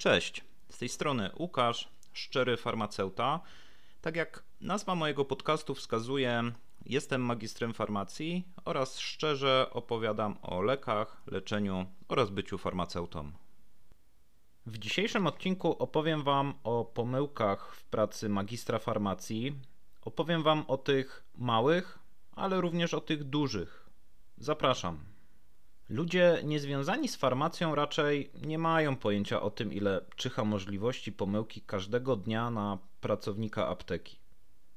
Cześć, z tej strony Łukasz, szczery farmaceuta. Tak jak nazwa mojego podcastu wskazuje, jestem magistrem farmacji oraz szczerze opowiadam o lekach, leczeniu oraz byciu farmaceutą. W dzisiejszym odcinku opowiem Wam o pomyłkach w pracy magistra farmacji. Opowiem Wam o tych małych, ale również o tych dużych. Zapraszam. Ludzie niezwiązani z farmacją raczej nie mają pojęcia o tym, ile czyha możliwości pomyłki każdego dnia na pracownika apteki.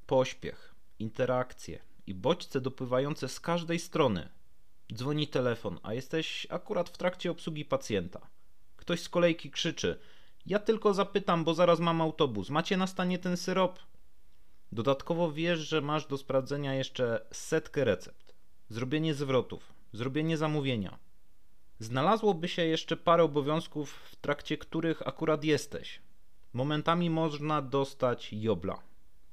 Pośpiech, interakcje i bodźce dopływające z każdej strony. Dzwoni telefon, a jesteś akurat w trakcie obsługi pacjenta. Ktoś z kolejki krzyczy: Ja tylko zapytam, bo zaraz mam autobus. Macie na stanie ten syrop? Dodatkowo wiesz, że masz do sprawdzenia jeszcze setkę recept, zrobienie zwrotów, zrobienie zamówienia. Znalazłoby się jeszcze parę obowiązków, w trakcie których akurat jesteś. Momentami można dostać jobla.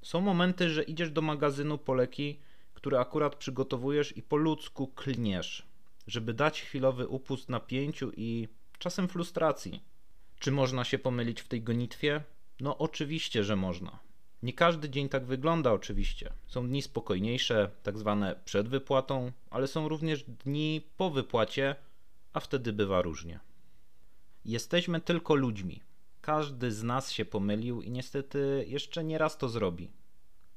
Są momenty, że idziesz do magazynu po leki, które akurat przygotowujesz i po ludzku klniesz, żeby dać chwilowy upust napięciu i czasem frustracji. Czy można się pomylić w tej gonitwie? No oczywiście, że można. Nie każdy dzień tak wygląda, oczywiście. Są dni spokojniejsze, tak zwane przed wypłatą, ale są również dni po wypłacie, a wtedy bywa różnie. Jesteśmy tylko ludźmi. Każdy z nas się pomylił i niestety jeszcze nie raz to zrobi.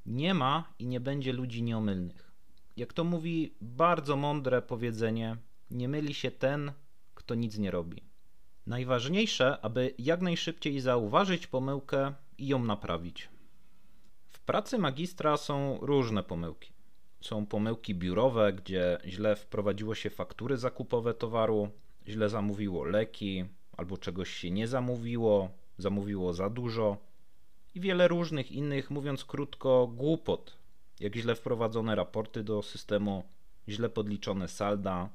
Nie ma i nie będzie ludzi nieomylnych. Jak to mówi bardzo mądre powiedzenie, nie myli się ten, kto nic nie robi. Najważniejsze, aby jak najszybciej zauważyć pomyłkę i ją naprawić. Pracy magistra są różne pomyłki. Są pomyłki biurowe, gdzie źle wprowadziło się faktury zakupowe towaru, źle zamówiło leki, albo czegoś się nie zamówiło, zamówiło za dużo i wiele różnych innych, mówiąc krótko, głupot, jak źle wprowadzone raporty do systemu, źle podliczone salda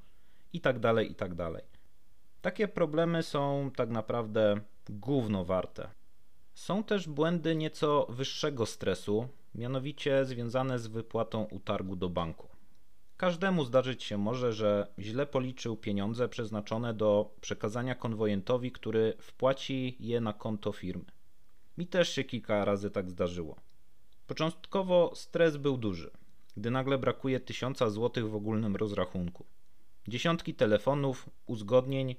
itd. Tak itd. Tak Takie problemy są tak naprawdę gówno warte. Są też błędy nieco wyższego stresu, mianowicie związane z wypłatą utargu do banku. Każdemu zdarzyć się może, że źle policzył pieniądze przeznaczone do przekazania konwojentowi, który wpłaci je na konto firmy. Mi też się kilka razy tak zdarzyło. Początkowo stres był duży, gdy nagle brakuje tysiąca złotych w ogólnym rozrachunku. Dziesiątki telefonów, uzgodnień,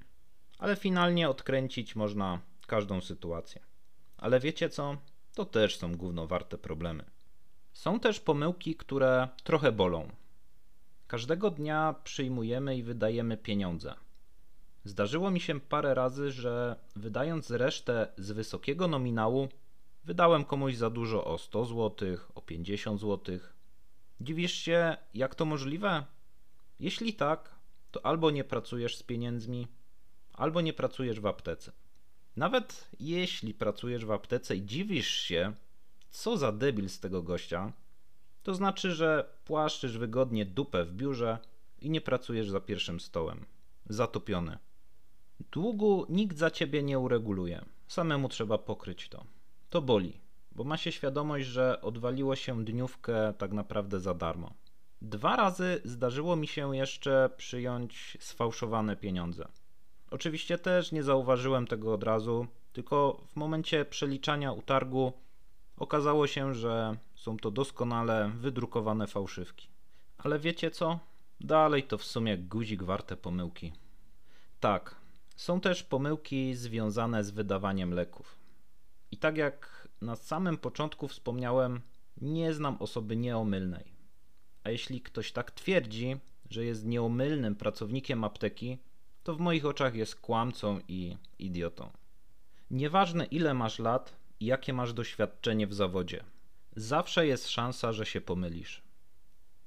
ale finalnie odkręcić można każdą sytuację. Ale wiecie co? To też są gówno warte problemy. Są też pomyłki, które trochę bolą. Każdego dnia przyjmujemy i wydajemy pieniądze. Zdarzyło mi się parę razy, że wydając resztę z wysokiego nominału, wydałem komuś za dużo o 100 zł, o 50 zł. Dziwisz się, jak to możliwe? Jeśli tak, to albo nie pracujesz z pieniędzmi, albo nie pracujesz w aptece. Nawet jeśli pracujesz w aptece i dziwisz się, co za debil z tego gościa, to znaczy, że płaszczysz wygodnie dupę w biurze i nie pracujesz za pierwszym stołem. Zatopiony. Długu nikt za ciebie nie ureguluje. Samemu trzeba pokryć to. To boli, bo ma się świadomość, że odwaliło się dniówkę tak naprawdę za darmo. Dwa razy zdarzyło mi się jeszcze przyjąć sfałszowane pieniądze. Oczywiście też nie zauważyłem tego od razu, tylko w momencie przeliczania utargu okazało się, że są to doskonale wydrukowane fałszywki. Ale wiecie co? Dalej to w sumie guzik warte pomyłki. Tak, są też pomyłki związane z wydawaniem leków. I tak jak na samym początku wspomniałem, nie znam osoby nieomylnej. A jeśli ktoś tak twierdzi, że jest nieomylnym pracownikiem apteki, to w moich oczach jest kłamcą i idiotą. Nieważne ile masz lat i jakie masz doświadczenie w zawodzie, zawsze jest szansa, że się pomylisz.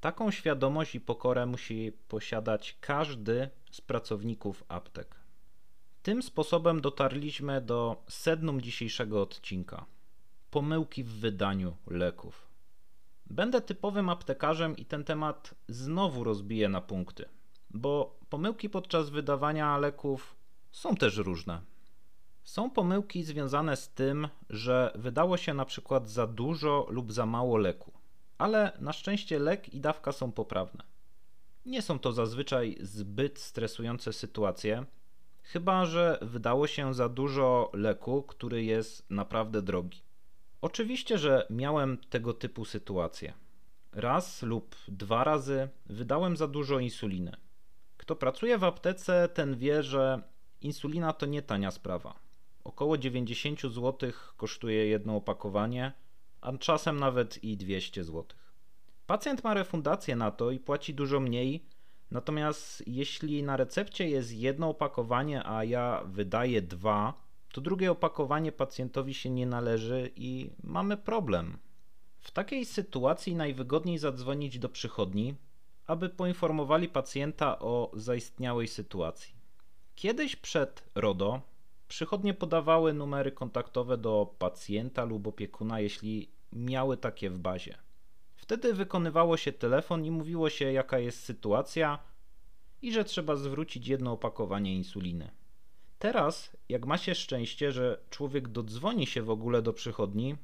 Taką świadomość i pokorę musi posiadać każdy z pracowników aptek. Tym sposobem dotarliśmy do sednum dzisiejszego odcinka pomyłki w wydaniu leków. Będę typowym aptekarzem i ten temat znowu rozbiję na punkty, bo pomyłki podczas wydawania leków są też różne. Są pomyłki związane z tym, że wydało się na przykład za dużo lub za mało leku, ale na szczęście lek i dawka są poprawne. Nie są to zazwyczaj zbyt stresujące sytuacje, Chyba, że wydało się za dużo leku, który jest naprawdę drogi. Oczywiście, że miałem tego typu sytuacje. Raz lub dwa razy wydałem za dużo insuliny. Kto pracuje w aptece, ten wie, że insulina to nie tania sprawa. Około 90 zł kosztuje jedno opakowanie, a czasem nawet i 200 zł. Pacjent ma refundację na to i płaci dużo mniej, natomiast jeśli na recepcie jest jedno opakowanie, a ja wydaję dwa, to drugie opakowanie pacjentowi się nie należy i mamy problem. W takiej sytuacji najwygodniej zadzwonić do przychodni, aby poinformowali pacjenta o zaistniałej sytuacji. Kiedyś przed RODO przychodnie podawały numery kontaktowe do pacjenta lub opiekuna, jeśli miały takie w bazie. Wtedy wykonywało się telefon i mówiło się, jaka jest sytuacja i że trzeba zwrócić jedno opakowanie insuliny. Teraz, jak ma się szczęście, że człowiek dodzwoni się w ogóle do przychodni,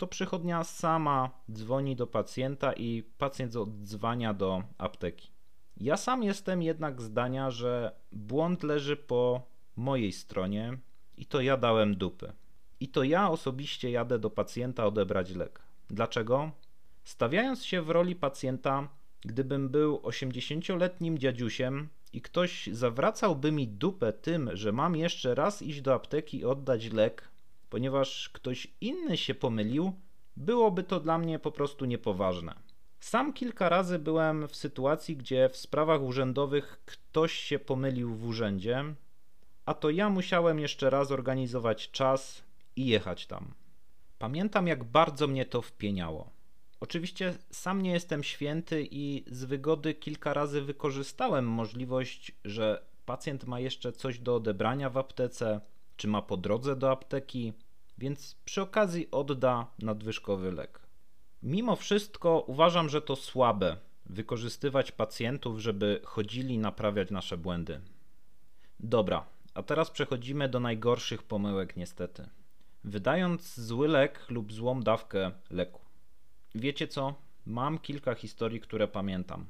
to przychodnia sama dzwoni do pacjenta i pacjent odzwania do apteki. Ja sam jestem jednak zdania, że błąd leży po mojej stronie i to ja dałem dupy. I to ja osobiście jadę do pacjenta odebrać lek. Dlaczego? Stawiając się w roli pacjenta, gdybym był 80-letnim dziadziusiem i ktoś zawracałby mi dupę tym, że mam jeszcze raz iść do apteki i oddać lek, ponieważ ktoś inny się pomylił, byłoby to dla mnie po prostu niepoważne. Sam kilka razy byłem w sytuacji, gdzie w sprawach urzędowych ktoś się pomylił w urzędzie, a to ja musiałem jeszcze raz organizować czas i jechać tam. Pamiętam, jak bardzo mnie to wpieniało. Oczywiście sam nie jestem święty i z wygody kilka razy wykorzystałem możliwość, że pacjent ma jeszcze coś do odebrania w aptece, czy ma po drodze do apteki, więc przy okazji odda nadwyżkowy lek. Mimo wszystko uważam, że to słabe wykorzystywać pacjentów, żeby chodzili naprawiać nasze błędy. Dobra, a teraz przechodzimy do najgorszych pomyłek, niestety. Wydając zły lek lub złą dawkę leku. Wiecie co? Mam kilka historii, które pamiętam.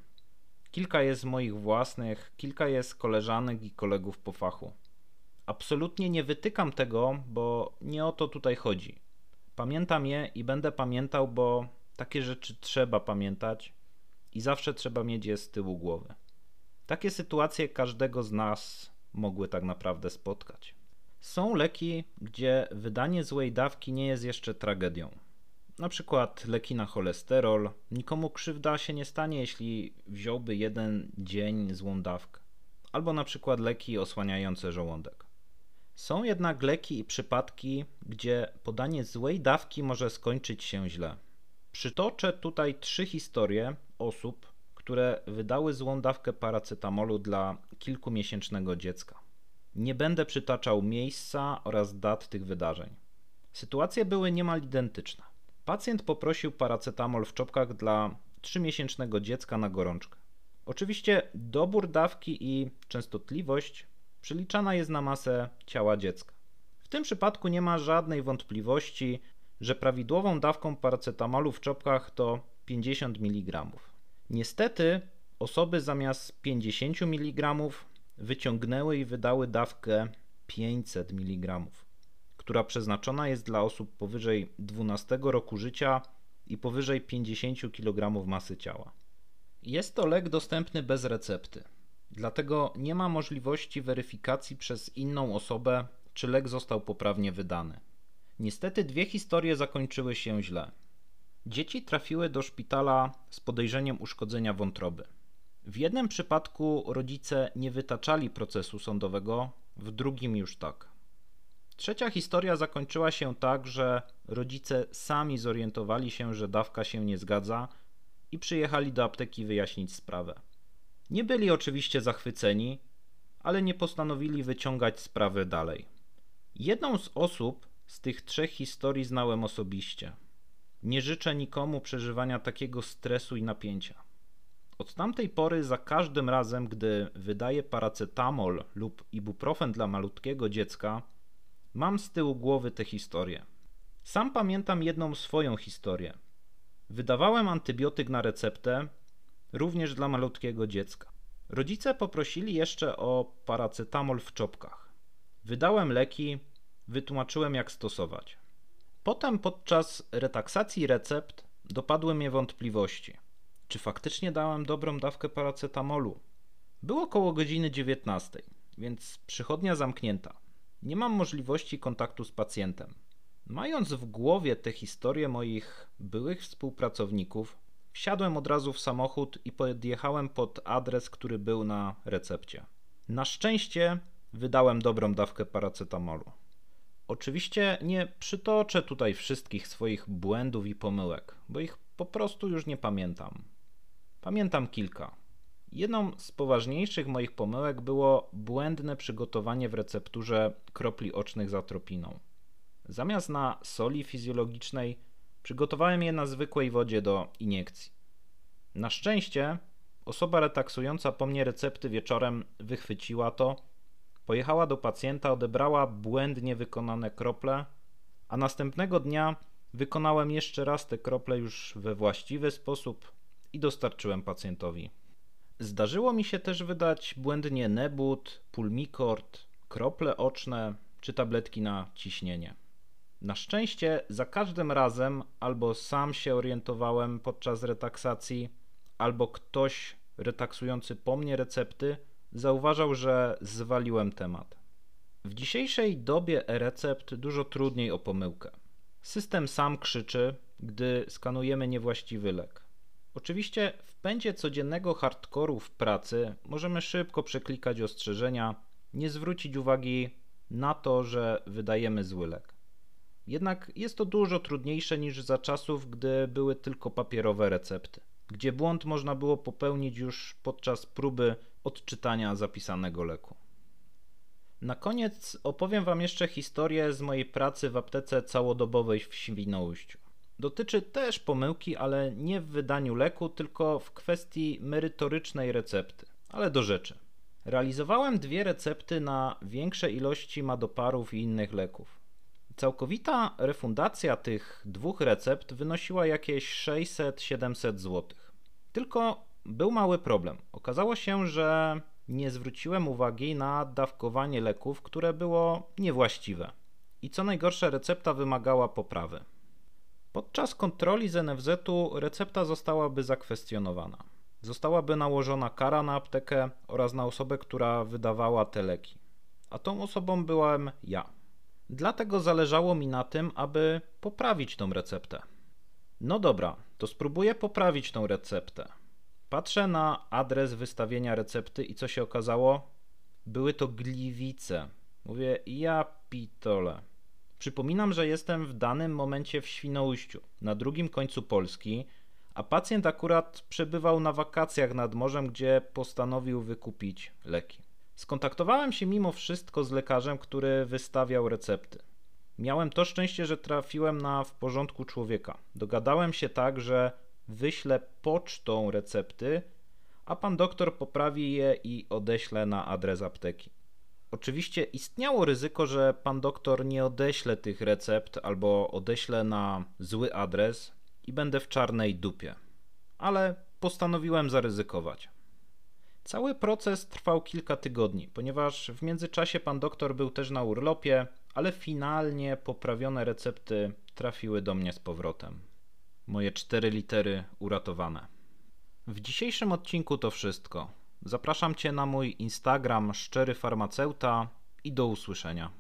Kilka jest moich własnych, kilka jest koleżanek i kolegów po fachu. Absolutnie nie wytykam tego, bo nie o to tutaj chodzi. Pamiętam je i będę pamiętał, bo takie rzeczy trzeba pamiętać i zawsze trzeba mieć je z tyłu głowy. Takie sytuacje każdego z nas mogły tak naprawdę spotkać. Są leki, gdzie wydanie złej dawki nie jest jeszcze tragedią. Na przykład leki na cholesterol. Nikomu krzywda się nie stanie, jeśli wziąłby jeden dzień złą dawkę. Albo na przykład leki osłaniające żołądek. Są jednak leki i przypadki, gdzie podanie złej dawki może skończyć się źle. Przytoczę tutaj trzy historie osób, które wydały złą dawkę paracetamolu dla kilkumiesięcznego dziecka. Nie będę przytaczał miejsca oraz dat tych wydarzeń. Sytuacje były niemal identyczne. Pacjent poprosił paracetamol w czopkach dla trzymiesięcznego dziecka na gorączkę. Oczywiście dobór dawki i częstotliwość przeliczana jest na masę ciała dziecka. W tym przypadku nie ma żadnej wątpliwości, że prawidłową dawką paracetamolu w czopkach to 50 mg. Niestety osoby zamiast 50 mg wyciągnęły i wydały dawkę 500 mg, która przeznaczona jest dla osób powyżej 12 roku życia i powyżej 50 kg masy ciała. Jest to lek dostępny bez recepty, dlatego nie ma możliwości weryfikacji przez inną osobę, czy lek został poprawnie wydany. Niestety dwie historie zakończyły się źle. Dzieci trafiły do szpitala z podejrzeniem uszkodzenia wątroby. W jednym przypadku rodzice nie wytaczali procesu sądowego, w drugim już tak. Trzecia historia zakończyła się tak, że rodzice sami zorientowali się, że dawka się nie zgadza i przyjechali do apteki wyjaśnić sprawę. Nie byli oczywiście zachwyceni, ale nie postanowili wyciągać sprawy dalej. Jedną z osób z tych trzech historii znałem osobiście. Nie życzę nikomu przeżywania takiego stresu i napięcia. Od tamtej pory za każdym razem, gdy wydaję paracetamol lub ibuprofen dla malutkiego dziecka, mam z tyłu głowy tę historię. Sam pamiętam jedną swoją historię. Wydawałem antybiotyk na receptę, również dla malutkiego dziecka. Rodzice poprosili jeszcze o paracetamol w czopkach. Wydałem leki, wytłumaczyłem jak stosować. Potem podczas retaksacji recept dopadły mnie wątpliwości. Czy faktycznie dałem dobrą dawkę paracetamolu? Było około godziny 19, więc przychodnia zamknięta. Nie mam możliwości kontaktu z pacjentem. Mając w głowie tę historię moich byłych współpracowników, wsiadłem od razu w samochód i podjechałem pod adres, który był na recepcie. Na szczęście wydałem dobrą dawkę paracetamolu. Oczywiście nie przytoczę tutaj wszystkich swoich błędów i pomyłek, bo ich po prostu już nie pamiętam. Pamiętam kilka. Jedną z poważniejszych moich pomyłek było błędne przygotowanie w recepturze kropli ocznych z atropiną. Zamiast na soli fizjologicznej przygotowałem je na zwykłej wodzie do iniekcji. Na szczęście osoba retaksująca po mnie recepty wieczorem wychwyciła to, pojechała do pacjenta, odebrała błędnie wykonane krople, a następnego dnia wykonałem jeszcze raz te krople już we właściwy sposób i dostarczyłem pacjentowi. Zdarzyło mi się też wydać błędnie Nebut, Pulmicort, krople oczne czy tabletki na ciśnienie. Na szczęście za każdym razem albo sam się orientowałem podczas retaksacji, albo ktoś retaksujący po mnie recepty zauważał, że zwaliłem temat. W dzisiejszej dobie e-recept dużo trudniej o pomyłkę. System sam krzyczy, gdy skanujemy niewłaściwy lek. Oczywiście w pędzie codziennego hardkoru w pracy możemy szybko przeklikać ostrzeżenia, nie zwrócić uwagi na to, że wydajemy zły lek. Jednak jest to dużo trudniejsze niż za czasów, gdy były tylko papierowe recepty, gdzie błąd można było popełnić już podczas próby odczytania zapisanego leku. Na koniec opowiem Wam jeszcze historię z mojej pracy w aptece całodobowej w Świnoujściu. Dotyczy też pomyłki, ale nie w wydaniu leku, tylko w kwestii merytorycznej recepty. Ale do rzeczy. Realizowałem dwie recepty na większe ilości madoparów i innych leków. Całkowita refundacja tych dwóch recept wynosiła jakieś 600-700 zł. Tylko był mały problem. Okazało się, że nie zwróciłem uwagi na dawkowanie leków, które było niewłaściwe. I co najgorsze, recepta wymagała poprawy. Podczas kontroli z NFZ-u recepta zostałaby zakwestionowana. Zostałaby nałożona kara na aptekę oraz na osobę, która wydawała te leki. A tą osobą byłem ja. Dlatego zależało mi na tym, aby poprawić tą receptę. No dobra, to spróbuję poprawić tą receptę. Patrzę na adres wystawienia recepty i co się okazało? Były to gliwice. Mówię, ja pitole. Przypominam, że jestem w danym momencie w Świnoujściu, na drugim końcu Polski, a pacjent akurat przebywał na wakacjach nad morzem, gdzie postanowił wykupić leki. Skontaktowałem się mimo wszystko z lekarzem, który wystawiał recepty. Miałem to szczęście, że trafiłem na w porządku człowieka. Dogadałem się tak, że wyślę pocztą recepty, a pan doktor poprawi je i odeślę na adres apteki. Oczywiście istniało ryzyko, że pan doktor nie odeśle tych recept albo odeśle na zły adres i będę w czarnej dupie. Ale postanowiłem zaryzykować. Cały proces trwał kilka tygodni, ponieważ w międzyczasie pan doktor był też na urlopie, ale finalnie poprawione recepty trafiły do mnie z powrotem. Moje cztery litery uratowane. W dzisiejszym odcinku to wszystko. Zapraszam Cię na mój Instagram Szczery Farmaceuta i do usłyszenia.